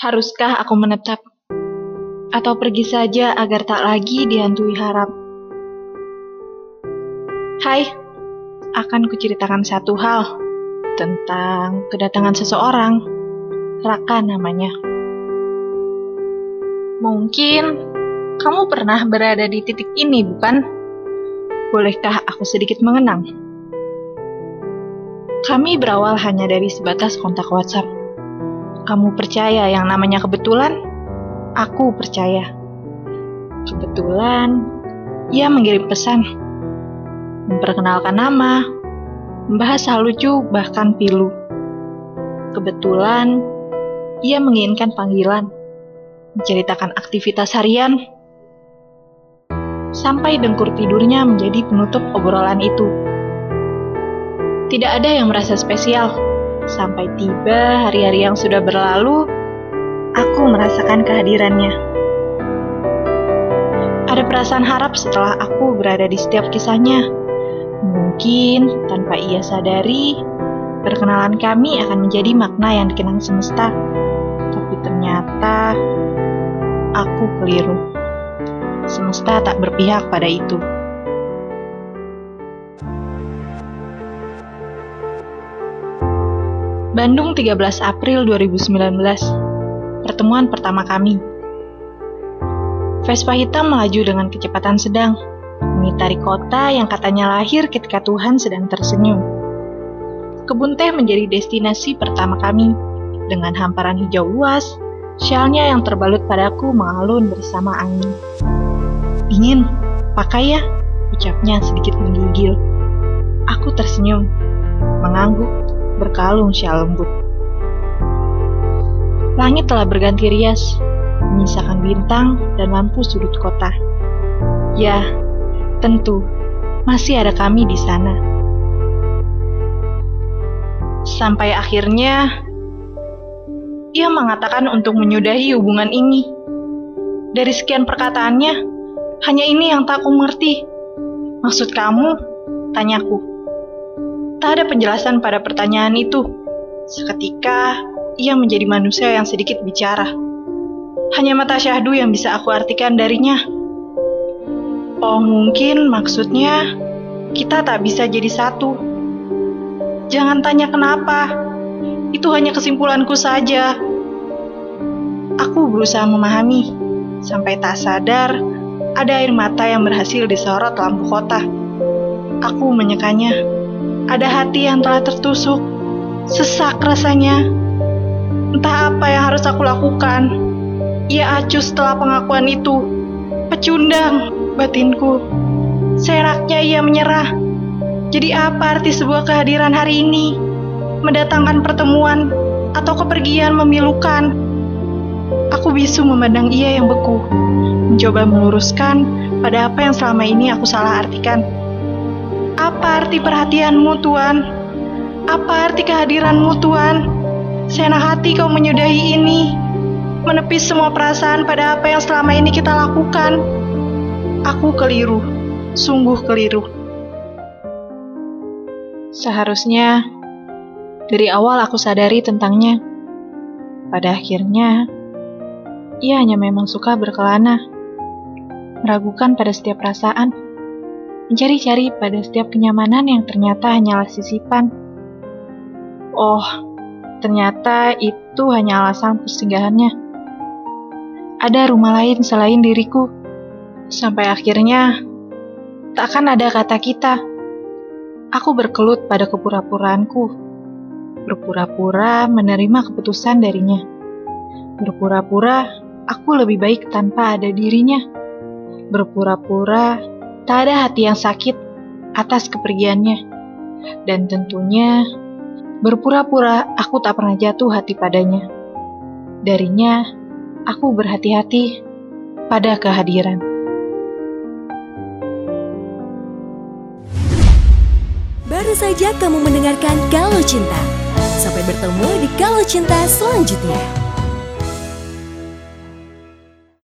Haruskah aku menetap? Atau pergi saja agar tak lagi dihantui harap? Hai, akan kuceritakan satu hal tentang kedatangan seseorang. Raka namanya. Mungkin kamu pernah berada di titik ini, bukan? Bolehkah aku sedikit mengenang? Kami berawal hanya dari sebatas kontak WhatsApp kamu percaya yang namanya kebetulan? Aku percaya. Kebetulan, ia mengirim pesan, memperkenalkan nama, membahas hal lucu, bahkan pilu. Kebetulan, ia menginginkan panggilan, menceritakan aktivitas harian, sampai dengkur tidurnya menjadi penutup obrolan itu. Tidak ada yang merasa spesial Sampai tiba hari-hari yang sudah berlalu, aku merasakan kehadirannya. Ada perasaan harap setelah aku berada di setiap kisahnya. Mungkin tanpa ia sadari, perkenalan kami akan menjadi makna yang dikenang semesta. Tapi ternyata aku keliru. Semesta tak berpihak pada itu. Bandung 13 April 2019 Pertemuan pertama kami. Vespa hitam melaju dengan kecepatan sedang Mengitari kota yang katanya lahir ketika Tuhan sedang tersenyum. Kebun teh menjadi destinasi pertama kami. Dengan hamparan hijau luas Syalnya yang terbalut padaku mengalun bersama angin. Ingin, pakai ya Ucapnya sedikit menggigil. Aku tersenyum Mengangguk berkalung syal lembut. Langit telah berganti rias, menyisakan bintang dan lampu sudut kota. Ya, tentu masih ada kami di sana. Sampai akhirnya ia mengatakan untuk menyudahi hubungan ini. Dari sekian perkataannya, hanya ini yang tak aku mengerti. Maksud kamu? Tanyaku. Tak ada penjelasan pada pertanyaan itu. Seketika, ia menjadi manusia yang sedikit bicara. Hanya mata syahdu yang bisa aku artikan darinya. Oh, mungkin maksudnya kita tak bisa jadi satu. Jangan tanya kenapa. Itu hanya kesimpulanku saja. Aku berusaha memahami, sampai tak sadar ada air mata yang berhasil disorot lampu kota. Aku menyekanya. Ada hati yang telah tertusuk, sesak rasanya. Entah apa yang harus aku lakukan. Ia acuh setelah pengakuan itu. Pecundang batinku. Seraknya ia menyerah. Jadi apa arti sebuah kehadiran hari ini? Mendatangkan pertemuan atau kepergian memilukan? Aku bisu memandang ia yang beku, mencoba meluruskan pada apa yang selama ini aku salah artikan. Apa arti perhatianmu, Tuan? Apa arti kehadiranmu, Tuan? Senang hati kau menyudahi ini, menepis semua perasaan pada apa yang selama ini kita lakukan. Aku keliru, sungguh keliru. Seharusnya dari awal aku sadari tentangnya. Pada akhirnya, ia hanya memang suka berkelana, meragukan pada setiap perasaan mencari-cari pada setiap kenyamanan yang ternyata hanyalah sisipan. Oh, ternyata itu hanya alasan persinggahannya. Ada rumah lain selain diriku. Sampai akhirnya, takkan ada kata kita. Aku berkelut pada kepura-puraanku. Berpura-pura menerima keputusan darinya. Berpura-pura aku lebih baik tanpa ada dirinya. Berpura-pura Tak ada hati yang sakit atas kepergiannya. Dan tentunya, berpura-pura aku tak pernah jatuh hati padanya. Darinya, aku berhati-hati pada kehadiran. Baru saja kamu mendengarkan Galau Cinta. Sampai bertemu di Galau Cinta selanjutnya.